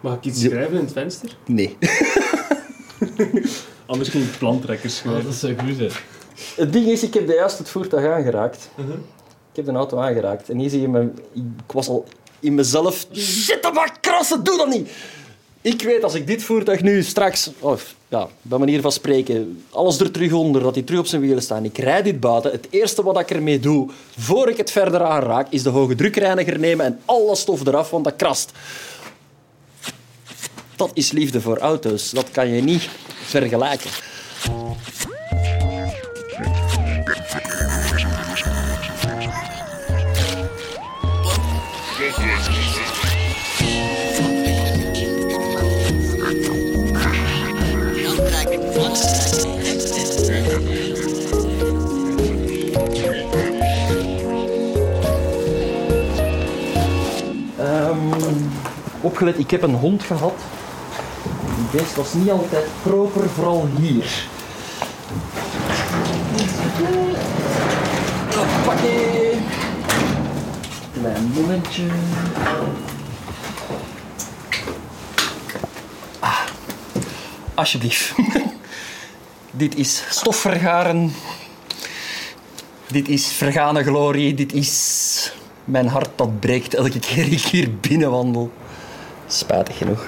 Mag ik iets schrijven in het venster? Nee. Anders ging ik plantrekkers Oh, schrijven. dat zou goed zijn. Het ding is, ik heb juist het voertuig aangeraakt. Mhm. Ik heb de auto aangeraakt. En hier zie je me... Ik was al in mezelf... Shit, dat mag krassen, doe dat niet! Ik weet, als ik dit voertuig nu straks... Of, ja, bij manier van spreken... Alles er terug onder, dat hij terug op zijn wielen staat. Ik rijd dit buiten. Het eerste wat ik ermee doe, voor ik het verder aanraak, is de hoge drukreiniger nemen en alle stof eraf, want dat krast. Dat is liefde voor auto's. Dat kan je niet vergelijken. Ehm, opgelet, ik heb een hond gehad. Beest was niet altijd proper, vooral hier. Hoppakee. Klein momentje. Ah, alsjeblieft. Dit is stofvergaren. Dit is vergane glorie. Dit is mijn hart dat breekt elke keer ik hier binnenwandel. Spijtig genoeg.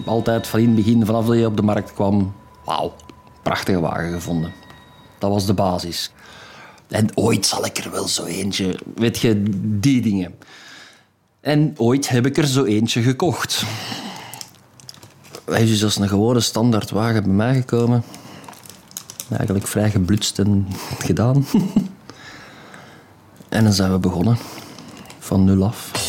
Heb altijd van in het begin, vanaf dat je op de markt kwam, wauw, prachtige wagen gevonden. Dat was de basis. En ooit zal ik er wel zo eentje, weet je, die dingen. En ooit heb ik er zo eentje gekocht. Hij is dus als een gewone standaardwagen bij mij gekomen. Eigenlijk vrij geblutst en gedaan. en dan zijn we begonnen. Van nul af.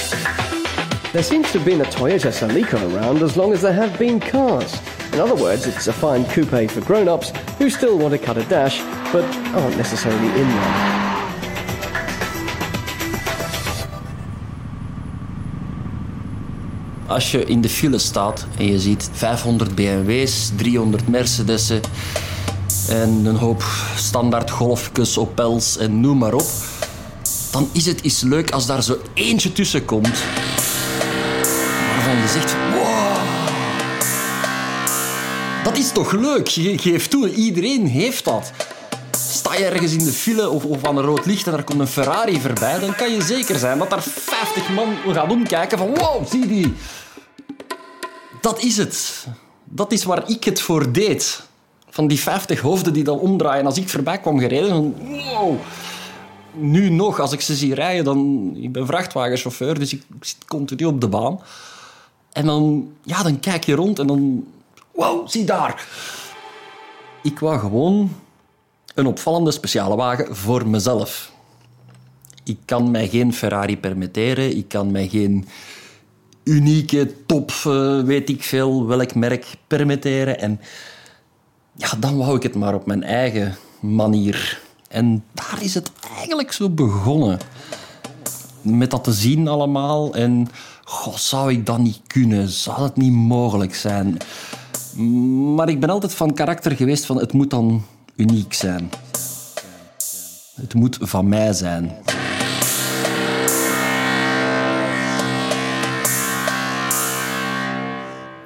There seems to have been a Toyota Celica around as long as there have been cars. In other words, it's a fine coupe for grown-ups who still want to cut a dash, but aren't necessarily in one. Als je in de file staat en je ziet 500 BMW's, 300 Mercedes'en en een hoop standaard golfjes, Opels en noem maar op, dan is het iets leuk als daar zo eentje tussen komt dat is toch leuk? Je geeft toe, iedereen heeft dat. Sta je ergens in de file of, of aan een rood licht en er komt een Ferrari voorbij, dan kan je zeker zijn dat daar 50 man gaan omkijken van wow, zie die. Dat is het. Dat is waar ik het voor deed. Van die 50 hoofden die dan omdraaien als ik voorbij kwam gereden. dan, Wow. Nu nog, als ik ze zie rijden, dan... Ik ben vrachtwagenchauffeur, dus ik zit continu op de baan. En dan, ja, dan kijk je rond en dan... Wow, zie daar. Ik wou gewoon een opvallende speciale wagen voor mezelf. Ik kan mij geen Ferrari permitteren. Ik kan mij geen unieke top, eh, weet ik veel, welk merk permitteren. En ja, dan wou ik het maar op mijn eigen manier. En daar is het eigenlijk zo begonnen. Met dat te zien allemaal. En goh, zou ik dat niet kunnen? Zou het niet mogelijk zijn? Maar ik ben altijd van karakter geweest van het moet dan uniek zijn. Het moet van mij zijn.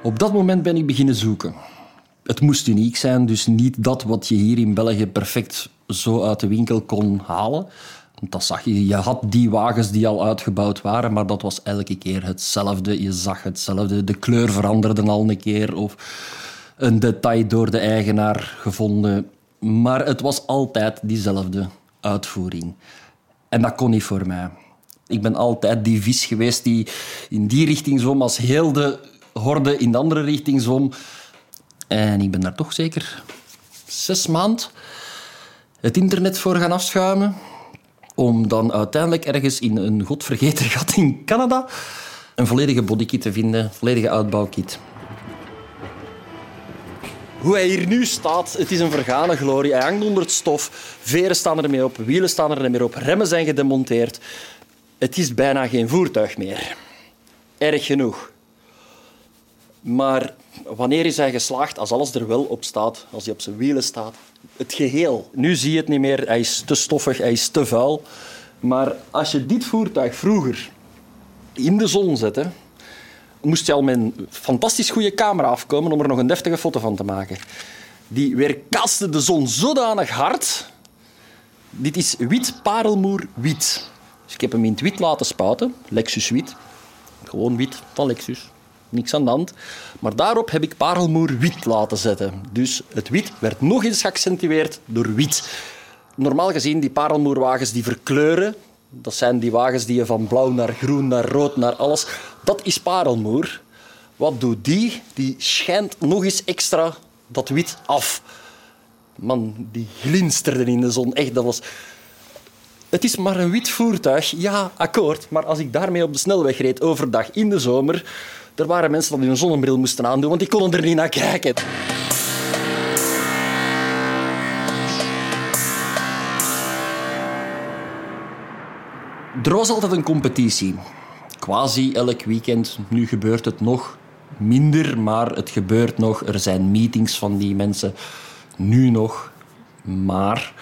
Op dat moment ben ik beginnen zoeken. Het moest uniek zijn, dus niet dat wat je hier in België perfect zo uit de winkel kon halen. Dat zag je. Je had die wagens die al uitgebouwd waren, maar dat was elke keer hetzelfde. Je zag hetzelfde. De kleur veranderde al een keer of een detail door de eigenaar gevonden. Maar het was altijd diezelfde uitvoering. En dat kon niet voor mij. Ik ben altijd die vis geweest die in die richting zwom als heel de horde in de andere richting zwom. En ik ben daar toch zeker zes maanden het internet voor gaan afschuimen. Om dan uiteindelijk ergens in een godvergeten gat in Canada een volledige bodykit te vinden, volledige uitbouwkit. Hoe hij hier nu staat, het is een vergane glorie. Hij hangt onder het stof. Veren staan er mee op, wielen staan er meer op, remmen zijn gedemonteerd. Het is bijna geen voertuig meer. Erg genoeg. Maar wanneer is hij geslaagd als alles er wel op staat, als hij op zijn wielen staat? het geheel. Nu zie je het niet meer, hij is te stoffig, hij is te vuil. Maar als je dit voertuig vroeger in de zon zette, moest je al met een fantastisch goede camera afkomen om er nog een deftige foto van te maken. Die weerkaatste de zon zodanig hard. Dit is wit parelmoer wit. Dus ik heb hem in het wit laten spuiten, Lexus wit. Gewoon wit van Lexus. Niks aan de hand. Maar daarop heb ik parelmoer wit laten zetten. Dus het wit werd nog eens geaccentueerd door wit. Normaal gezien, die parelmoerwagens die verkleuren. Dat zijn die wagens die je van blauw naar groen, naar rood, naar alles... Dat is parelmoer. Wat doet die? Die schijnt nog eens extra dat wit af. Man, die glinsterde in de zon. Echt, dat was... Het is maar een wit voertuig, ja, akkoord. Maar als ik daarmee op de snelweg reed overdag in de zomer, er waren mensen die een zonnebril moesten aandoen, want die konden er niet naar kijken. Er was altijd een competitie. Quasi elk weekend. Nu gebeurt het nog minder, maar het gebeurt nog. Er zijn meetings van die mensen. Nu nog. Maar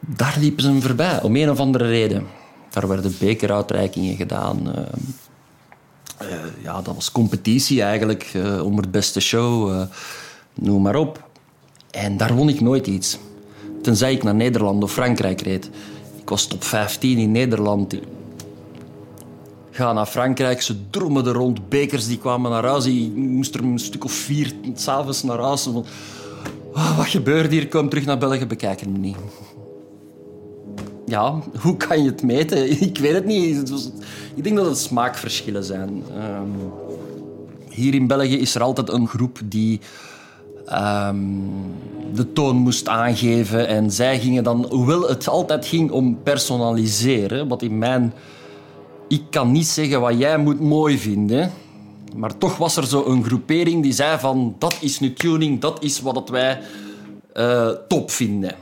daar liepen ze hem voorbij, om een of andere reden. Daar werden bekeruitreikingen gedaan. Uh, ja, dat was competitie eigenlijk uh, om het beste show. noem maar op. En daar won ik nooit iets. Tenzij ik naar Nederland of Frankrijk reed. Ik was top 15 in Nederland. Ga naar Frankrijk, ze drommen rond. Bekers die kwamen naar huis. Ik moest er een stuk of vier s'avonds naar huis. Oh, wat gebeurt hier? Kom terug naar België, bekijken me niet ja, hoe kan je het meten? Ik weet het niet. Ik denk dat het smaakverschillen zijn. Ehm, hier in België is er altijd een groep die ehm, de toon moest aangeven. En zij gingen dan, hoewel het altijd ging om personaliseren, wat in mijn... Ik kan niet zeggen wat jij moet mooi vinden. Maar toch was er zo een groepering die zei van... Dat is nu tuning, dat is wat wij uh, top vinden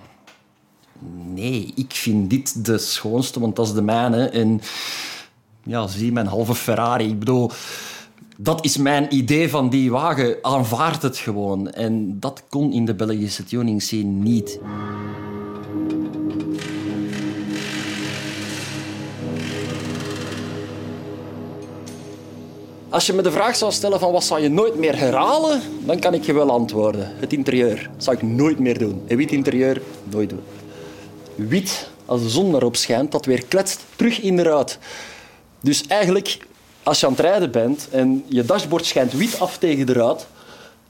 nee, ik vind dit de schoonste, want dat is de mijne. En ja, zie mijn halve Ferrari. Ik bedoel, dat is mijn idee van die wagen. Aanvaard het gewoon. En dat kon in de Belgische tuning scene niet. Als je me de vraag zou stellen van wat zou je nooit meer herhalen, dan kan ik je wel antwoorden. Het interieur zou ik nooit meer doen. Een wit interieur, nooit doen wit, als de zon daarop schijnt, dat weer kletst terug in de ruit. Dus eigenlijk, als je aan het rijden bent en je dashboard schijnt wit af tegen de ruit,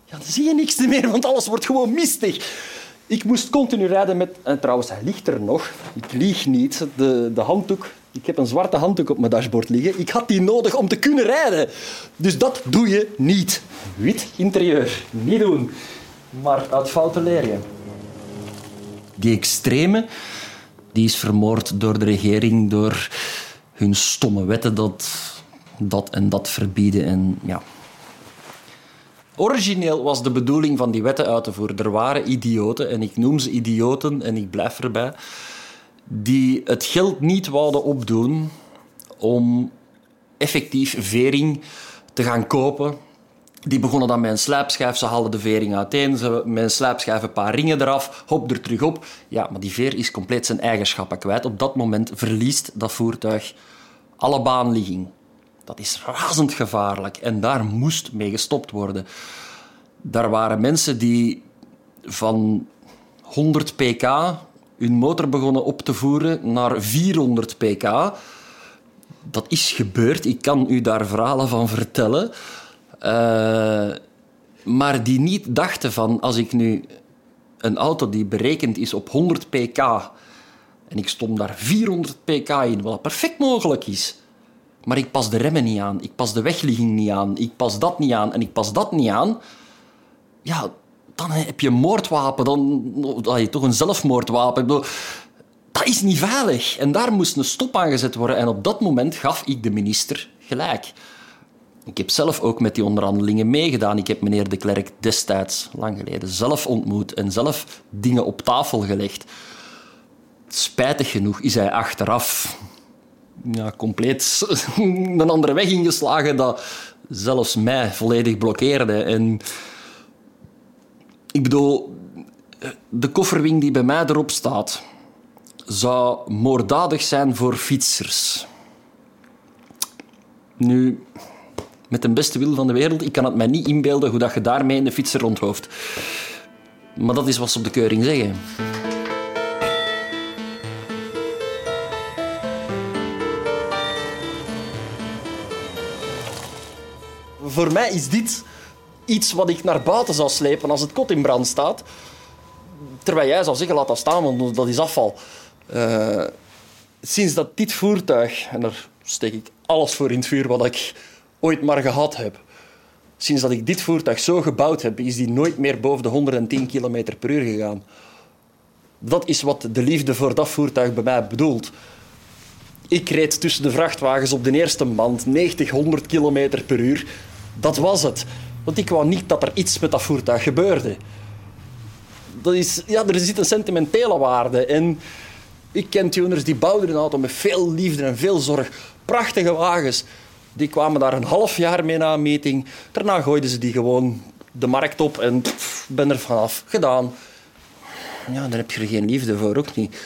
ja, dan zie je niks meer, want alles wordt gewoon mistig. Ik moest continu rijden met... En trouwens, hij ligt er nog. Ik lieg niet. De, de handdoek... Ik heb een zwarte handdoek op mijn dashboard liggen. Ik had die nodig om te kunnen rijden. Dus dat doe je niet. Wit interieur. Niet doen. Maar uit fouten leer je. Die extreme die is vermoord door de regering, door hun stomme wetten dat dat en dat verbieden. En, ja. Origineel was de bedoeling van die wetten uit te voeren. Er waren idioten, en ik noem ze idioten en ik blijf erbij, die het geld niet wouden opdoen om effectief vering te gaan kopen die begonnen dan met een slijpschijf, ze haalden de vering uiteen, ze met een een paar ringen eraf, hop er terug op. Ja, maar die veer is compleet zijn eigenschappen kwijt. Op dat moment verliest dat voertuig alle baanligging. Dat is razend gevaarlijk en daar moest mee gestopt worden. Daar waren mensen die van 100 pk hun motor begonnen op te voeren naar 400 pk. Dat is gebeurd, ik kan u daar verhalen van vertellen. Uh, maar die niet dachten van als ik nu een auto die berekend is op 100 pk en ik stom daar 400 pk in, wat perfect mogelijk is. Maar ik pas de remmen niet aan, ik pas de wegligging niet aan, ik pas dat niet aan en ik pas dat niet aan. Ja, dan heb je een moordwapen, dan, dan je toch een zelfmoordwapen. Dat is niet veilig. En daar moest een stop aan gezet worden. En op dat moment gaf ik de minister gelijk. Ik heb zelf ook met die onderhandelingen meegedaan. Ik heb meneer de Klerk destijds, lang geleden, zelf ontmoet en zelf dingen op tafel gelegd. Spijtig genoeg is hij achteraf ja, compleet een andere weg ingeslagen dat zelfs mij volledig blokkeerde. En ik bedoel, De kofferwing die bij mij erop staat zou moorddadig zijn voor fietsers. Nu, met de beste wil van de wereld, ik kan het mij niet inbeelden hoe dat je daarmee een fietser rondhoofd. Maar dat is wat ze op de keuring zeggen. Voor mij is dit iets wat ik naar buiten zou slepen als het kot in brand staat. Terwijl jij zou zeggen, laat dat staan, want dat is afval. Uh, sinds dat dit voertuig, en daar steek ik alles voor in het vuur wat ik ooit maar gehad heb. Sinds dat ik dit voertuig zo gebouwd heb, is die nooit meer boven de 110 km per uur gegaan. Dat is wat de liefde voor dat voertuig bij mij bedoelt. Ik reed tussen de vrachtwagens op de eerste band 90, 100 km per uur. Dat was het. Want ik wou niet dat er iets met dat voertuig gebeurde. Dat is, ja, er zit een sentimentele waarde. En ik ken tuners die bouwden een auto met veel liefde en veel zorg. Prachtige wagens. Die kwamen daar een half jaar mee na een meeting. Daarna gooiden ze die gewoon de markt op en pff, ben er vanaf. Gedaan. Ja, daar heb je er geen liefde voor, ook niet.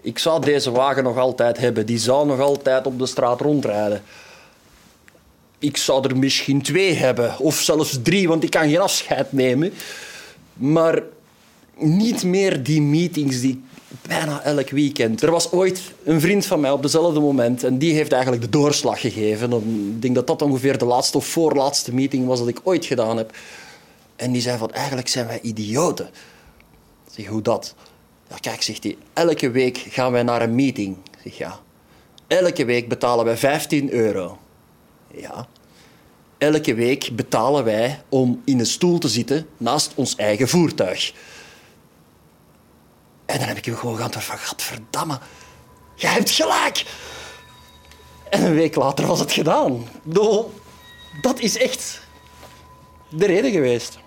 Ik zou deze wagen nog altijd hebben. Die zou nog altijd op de straat rondrijden. Ik zou er misschien twee hebben, of zelfs drie, want ik kan geen afscheid nemen. Maar niet meer die meetings die bijna elk weekend. Er was ooit een vriend van mij op dezelfde moment en die heeft eigenlijk de doorslag gegeven. Ik denk dat dat ongeveer de laatste of voorlaatste meeting was dat ik ooit gedaan heb. En die zei van, eigenlijk zijn wij idioten. Ik zeg, hoe dat? Ja, kijk, zegt hij, elke week gaan wij naar een meeting. Ik zeg, ja. Elke week betalen wij 15 euro. Ja. Elke week betalen wij om in een stoel te zitten naast ons eigen voertuig. En dan heb ik hem gewoon geantwoord van, gadverdamme, jij hebt gelijk. En een week later was het gedaan. Dat is echt de reden geweest.